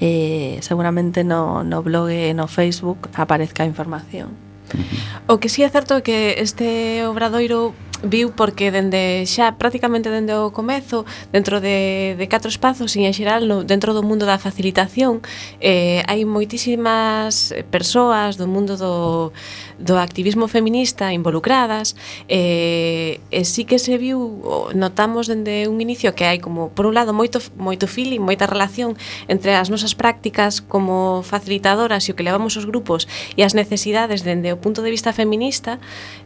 eh, seguramente no, no blog e no Facebook aparezca a información. O que si sí é certo é que este obradoiro viu porque dende xa prácticamente dende o comezo dentro de, de catro espazos e en xeral no, dentro do mundo da facilitación eh, hai moitísimas persoas do mundo do, do activismo feminista involucradas eh, e sí que se viu notamos dende un inicio que hai como por un lado moito moito feeling, moita relación entre as nosas prácticas como facilitadoras e o que levamos os grupos e as necesidades dende o punto de vista feminista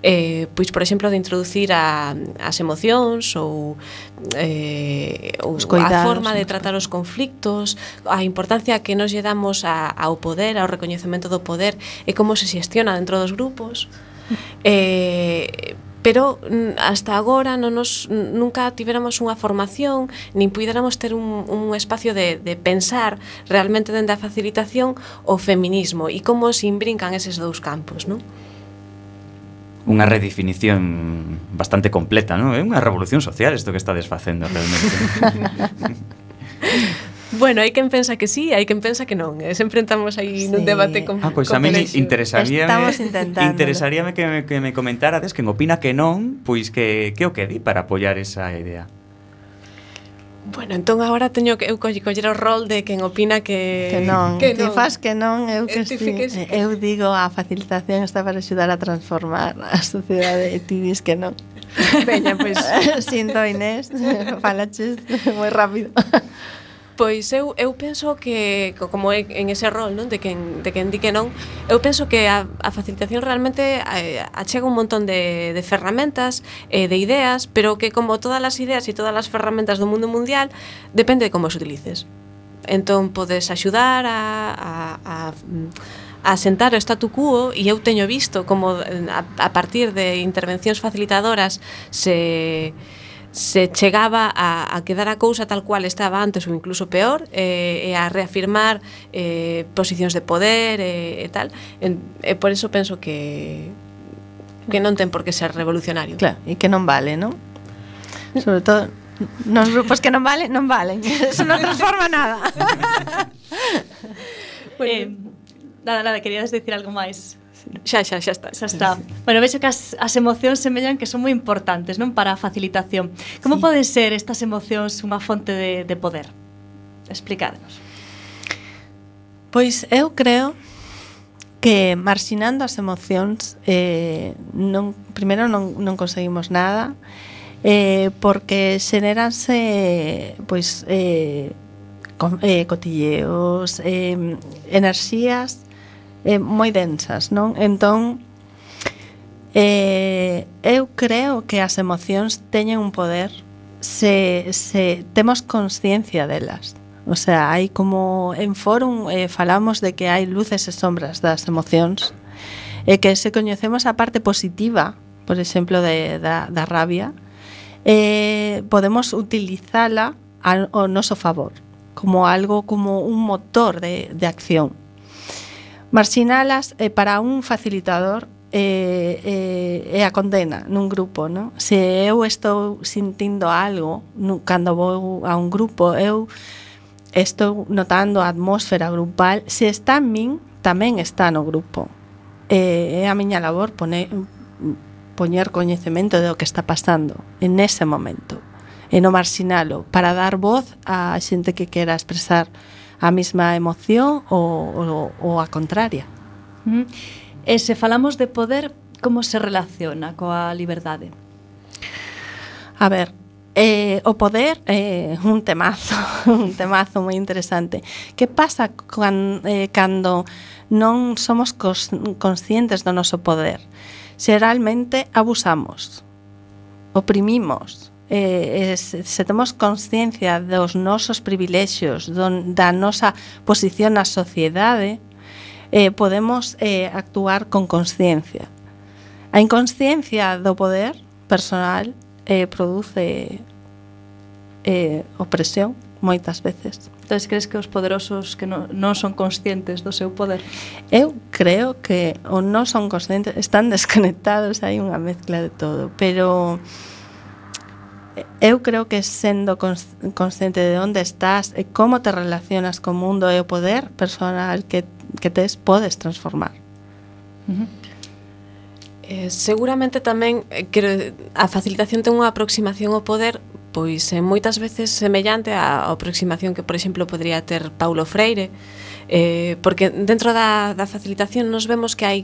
eh, pois por exemplo de introducir a, as emocións ou, eh, ou Escoitar, a forma de tratar os conflictos, a importancia que nos lle damos a, ao poder, ao recoñecemento do poder e como se xestiona dentro dos grupos. Eh, pero mm, hasta agora non nos, nunca tiveramos unha formación nin puidéramos ter un, un espacio de, de pensar realmente dende a facilitación o feminismo e como se imbrincan eses dous campos, non? unha redefinición bastante completa, non? É unha revolución social isto que está facendo realmente. (laughs) Bueno, hai quen pensa que sí, hai quen pensa que non. Eh? Sempre entramos aí sí. nun debate con ah, pois a mí interesaríame interesaríame que me, que me comentarades quen opina que non, pois que que o que di para apoiar esa idea. Bueno, entón agora teño que eu coller o rol de quen opina que que non, que. Ti fas que non, eu eh, que esti, que... eu digo a facilitación está para axudar a transformar a sociedade e ti dis que non. Veña, pois, pues. (laughs) sinto Inés, (laughs) falaches moi rápido. Pois eu, eu penso que, como é en ese rol, non? De quen, de quen di que non, eu penso que a, a facilitación realmente eh, achega un montón de, de ferramentas, eh, de ideas, pero que como todas as ideas e todas as ferramentas do mundo mundial, depende de como as utilices. Entón, podes axudar a, a, a a sentar o statu quo e eu teño visto como eh, a, a partir de intervencións facilitadoras se se chegaba a, a quedar a cousa tal cual estaba antes ou incluso peor eh, e a reafirmar eh, posicións de poder eh, e tal en, e por eso penso que que non ten por que ser revolucionario claro, e que non vale, non? sobre todo nos grupos que non valen, non valen (laughs) eso non transforma nada (laughs) bueno. eh, nada, nada, querías decir algo máis Xa, xa, xa está. Xa está. Bueno, vexo que as, as emocións semellan que son moi importantes, non? Para a facilitación. Como sí. poden ser estas emocións unha fonte de, de poder? Explicadnos. Pois eu creo que marxinando as emocións eh, non, primeiro non, non conseguimos nada eh, porque xeneranse pois eh, con, eh, cotilleos eh, enerxías eh, moi densas, non? Entón, eh, eu creo que as emocións teñen un poder se, se temos consciencia delas. O sea, hai como en fórum eh, falamos de que hai luces e sombras das emocións e que se coñecemos a parte positiva, por exemplo, de, da, da rabia, eh, podemos utilizala ao noso favor, como algo, como un motor de, de acción marxinalas eh, para un facilitador eh, eh, é a condena nun grupo, non? Se eu estou sintindo algo nu, cando vou a un grupo, eu estou notando a atmósfera grupal, se está en min, tamén está no grupo. Eh, é a miña labor pone, poñer coñecemento do que está pasando en ese momento e non marxinalo para dar voz a xente que quera expresar a mesma emoción ou, ou, ou a contraria. Mm. E se falamos de poder, como se relaciona coa liberdade? A ver, eh, o poder é eh, un temazo, (laughs) un temazo moi interesante. Que pasa can, eh, cando non somos cos, conscientes do noso poder? Xeralmente abusamos, oprimimos, Eh, eh, se, se temos consciencia dos nosos privilexios, don, da nosa posición na sociedade, eh, podemos eh, actuar con consciencia. A inconsciencia do poder personal eh, produce eh, opresión moitas veces. Entonces crees que os poderosos que non, non son conscientes do seu poder? Eu creo que ou non son conscientes, están desconectados, hai unha mezcla de todo, pero eu creo que sendo consciente de onde estás e como te relacionas co mundo e o poder personal que, que tes podes transformar. Uh -huh. Eh, seguramente tamén eh, que a facilitación ten unha aproximación ao poder pois eh, moitas veces semellante á aproximación que, por exemplo, podría ter Paulo Freire, eh, porque dentro da, da facilitación nos vemos que hai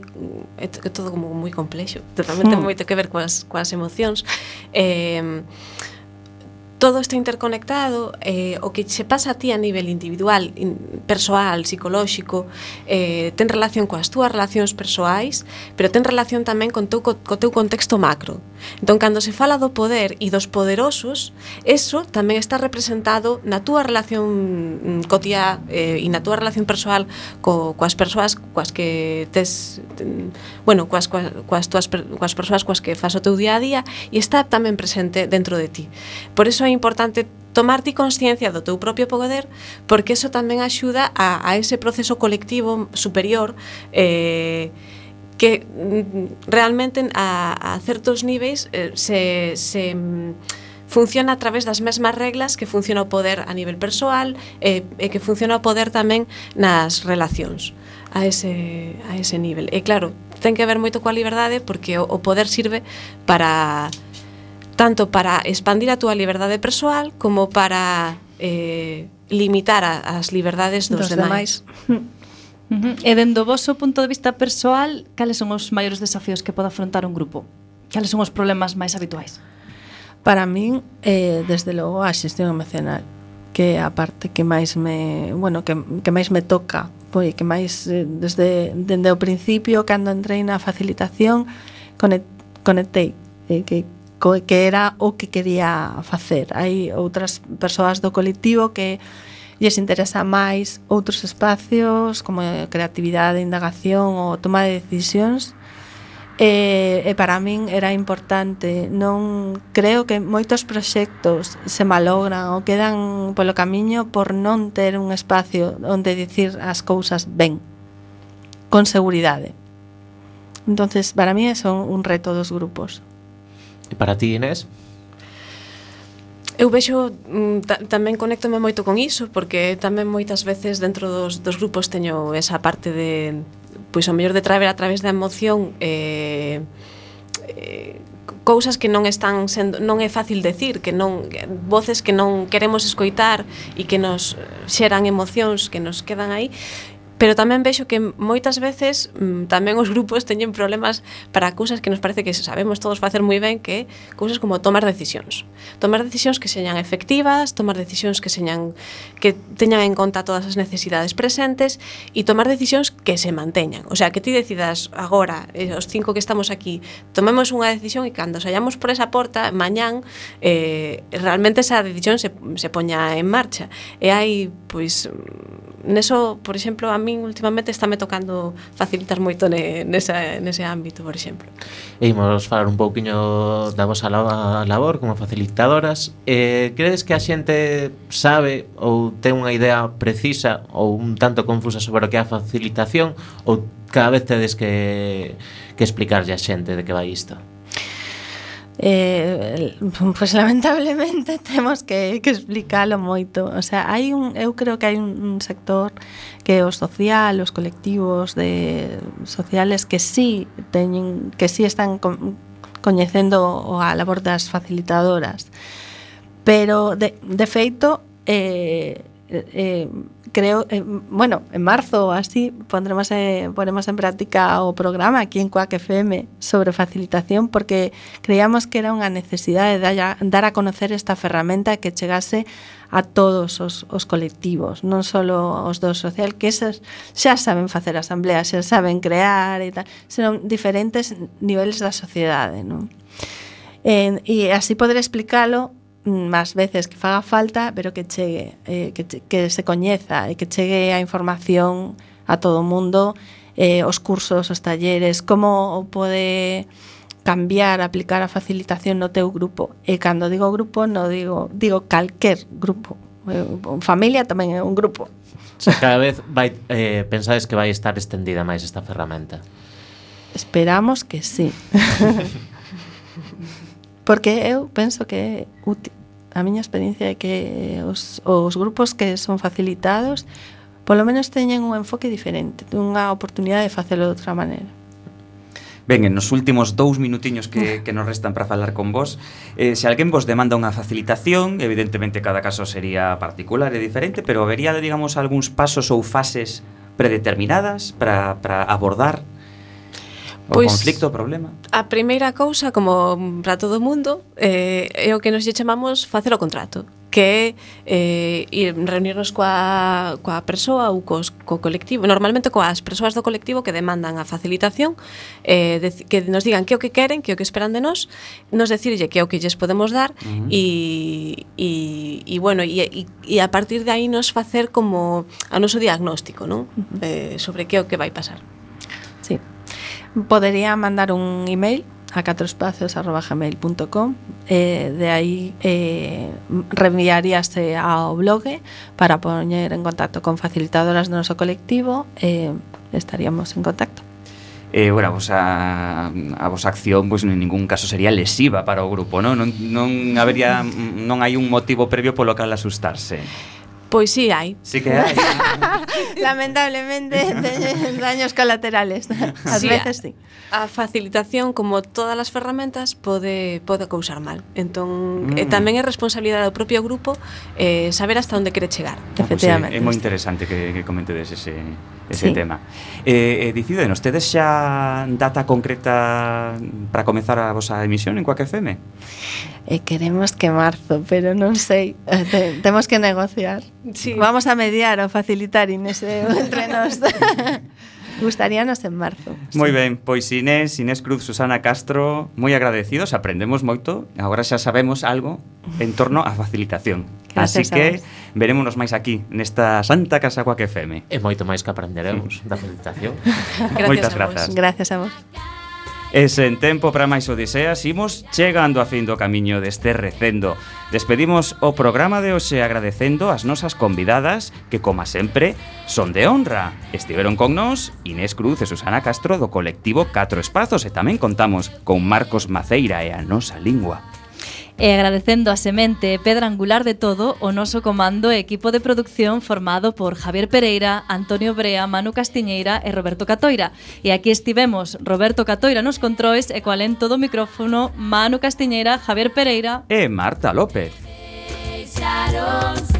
é todo como moi complexo (laughs) totalmente ten moito que ver coas, coas emocións. Eh, todo está interconectado eh, o que se pasa a ti a nivel individual in, persoal, psicolóxico eh, ten relación coas túas relacións persoais pero ten relación tamén con teu, co, co teu contexto macro. Entón, cando se fala do poder e dos poderosos, eso tamén está representado na túa relación mm, cotía eh, e na túa relación persoal co, coas persoas coas que tes, ten, bueno, coas, coas, coas, coas persoas coas que fas o teu día a día e está tamén presente dentro de ti. Por eso é importante tomarte consciencia do teu propio poder porque eso tamén axuda a, a ese proceso colectivo superior eh, que mm, realmente a, a certos niveis eh, se, se mm, funciona a través das mesmas reglas que funciona o poder a nivel persoal e, e que funciona o poder tamén nas relacións a ese, a ese nivel. E claro, ten que ver moito coa liberdade porque o, o poder sirve para tanto para expandir a túa liberdade persoal como para eh, limitar a, as liberdades dos, dos demais. demais. (laughs) Uh -huh. E dendo vosso punto de vista persoal, cales son os maiores desafíos que pode afrontar un grupo? Cales son os problemas máis habituais? Para min, eh, desde logo, a xestión emocional que é a parte que máis me, bueno, que, que máis me toca, pois que máis eh, desde dende o principio cando entrei na facilitación conectei eh, que que era o que quería facer. Hai outras persoas do colectivo que lles interesa máis outros espacios como creatividade, indagación ou toma de decisións. E, e para min era importante. Non creo que moitos proxectos se malogran ou quedan polo camiño por non ter un espacio onde dicir as cousas ben con seguridade. Entonces para mí é un reto dos grupos. E para ti, Inés? Eu vexo, mm, tamén conectome moito con iso, porque tamén moitas veces dentro dos, dos grupos teño esa parte de, pois o mellor de traer a través da emoción eh, eh, cousas que non están sendo, non é fácil decir, que non voces que non queremos escoitar e que nos xeran emocións que nos quedan aí pero tamén vexo que moitas veces mm, tamén os grupos (laughs) teñen problemas para cousas que nos parece que sabemos todos facer moi ben que cousas como tomar decisións. Tomar decisións que señan efectivas tomar decisións que señan que teñan en conta todas as necesidades presentes e tomar decisións que se manteñan. O sea, que ti decidas agora, eh, os cinco que estamos aquí, tomemos unha decisión e cando saíamos por esa porta, mañán, eh, realmente esa decisión se, se poña en marcha. E hai, pois, mm, neso, por exemplo, a min últimamente está me tocando facilitar moito ne, nesa, nese ámbito, por exemplo. E imos falar un pouquiño da vosa labor como facilitadoras. Eh, credes que a xente sabe ou ten unha idea precisa ou un tanto confusa sobre o que é a facilitación información ou cada vez tedes que, que explicarlle a xente de que vai isto? Eh, pues lamentablemente (laughs) temos que, que explicalo moito o sea, hai un, eu creo que hai un, un sector que o social os colectivos de sociales que sí teñen que sí están con, coñecendo a labor das facilitadoras pero de, de feito eh, Eh, eh, creo, eh, bueno, en marzo o así pondremos, eh, ponemos en práctica o programa aquí en Cuac FM sobre facilitación porque creíamos que era unha necesidade de dar a conocer esta ferramenta que chegase a todos os, os colectivos, non só os do social, que esas xa saben facer asambleas, xa saben crear e tal, senón diferentes niveles da sociedade, non? Eh, e así poder explicalo más veces que faga falta, pero que chegue, eh, que, que se coñeza e que chegue a información a todo o mundo, eh, os cursos, os talleres, como pode cambiar, aplicar a facilitación no teu grupo. E cando digo grupo, no digo, digo calquer grupo. Eh, familia tamén é un grupo. Cada vez vai, eh, pensades que vai estar estendida máis esta ferramenta? Esperamos que sí. (laughs) Porque eu penso que é útil. A miña experiencia é que os, os grupos que son facilitados polo menos teñen un enfoque diferente, unha oportunidade de facelo de outra maneira. Ben, nos últimos dous minutiños que, ah. que nos restan para falar con vos eh, Se alguén vos demanda unha facilitación Evidentemente cada caso sería particular e diferente Pero habería, digamos, algúns pasos ou fases predeterminadas para, para abordar O pois, conflicto, o problema? A primeira cousa, como para todo o mundo, eh, é o que nos lle chamamos facer o contrato que é eh, ir reunirnos coa, coa persoa ou cos, co colectivo, normalmente coas persoas do colectivo que demandan a facilitación, eh, de, que nos digan que é o que queren, que é o que esperan de nós, nos decirlle que é o que lles podemos dar uh -huh. e, e, e, bueno, e, e, e a partir de aí nos facer como a noso diagnóstico, non? Uh -huh. eh, sobre que é o que vai pasar. Sí. Podería mandar un email a catroespacios.gmail.com eh, de aí eh, reenviaríase ao blog para poñer en contacto con facilitadoras do noso colectivo eh, estaríamos en contacto eh, bueno, a vosa, a vosa acción pois pues, en ningún caso sería lesiva para o grupo, non? Non, non, habería, non hai un motivo previo polo cal asustarse. Pois sí hai. Sí que hai. (laughs) Lamentablemente teñen daños colaterales. As sí, veces sí. A facilitación, como todas as ferramentas, pode pode causar mal. Entón, mm. eh, tamén é responsabilidade do propio grupo eh, saber hasta onde quere chegar. Ah, efectivamente. Pues é, é moi interesante que, que comentedes ese ese sí. tema. Eh, eh, dicídenos, tedes xa data concreta para comezar a vosa emisión en Coaque FM? E eh, queremos que marzo, pero non sei, (laughs) Te, temos que negociar. Sí. Vamos a mediar ou facilitar Inés entre nós. (laughs) Gustaríanos en marzo. Moi sí. ben, pois Inés, Inés Cruz, Susana Castro, moi agradecidos, aprendemos moito, agora xa sabemos algo en torno á facilitación. Así que verémonos máis aquí nesta Santa Casa Coaque FM. É moito máis que aprenderemos da facilitación. (laughs) gracias Moitas a vos. grazas. Gracias a vos. E sen tempo para máis odiseas, imos chegando a fin do camiño deste recendo. Despedimos o programa de hoxe agradecendo as nosas convidadas que, como sempre, son de honra. Estiveron con nós Inés Cruz e Susana Castro do colectivo Catro Espazos e tamén contamos con Marcos Maceira e a nosa lingua e agradecendo a semente e pedra angular de todo o noso comando e equipo de producción formado por Javier Pereira, Antonio Brea, Manu Castiñeira e Roberto Catoira. E aquí estivemos Roberto Catoira nos controis e coa lento do micrófono Manu Castiñeira, Javier Pereira e Marta López. Deixaron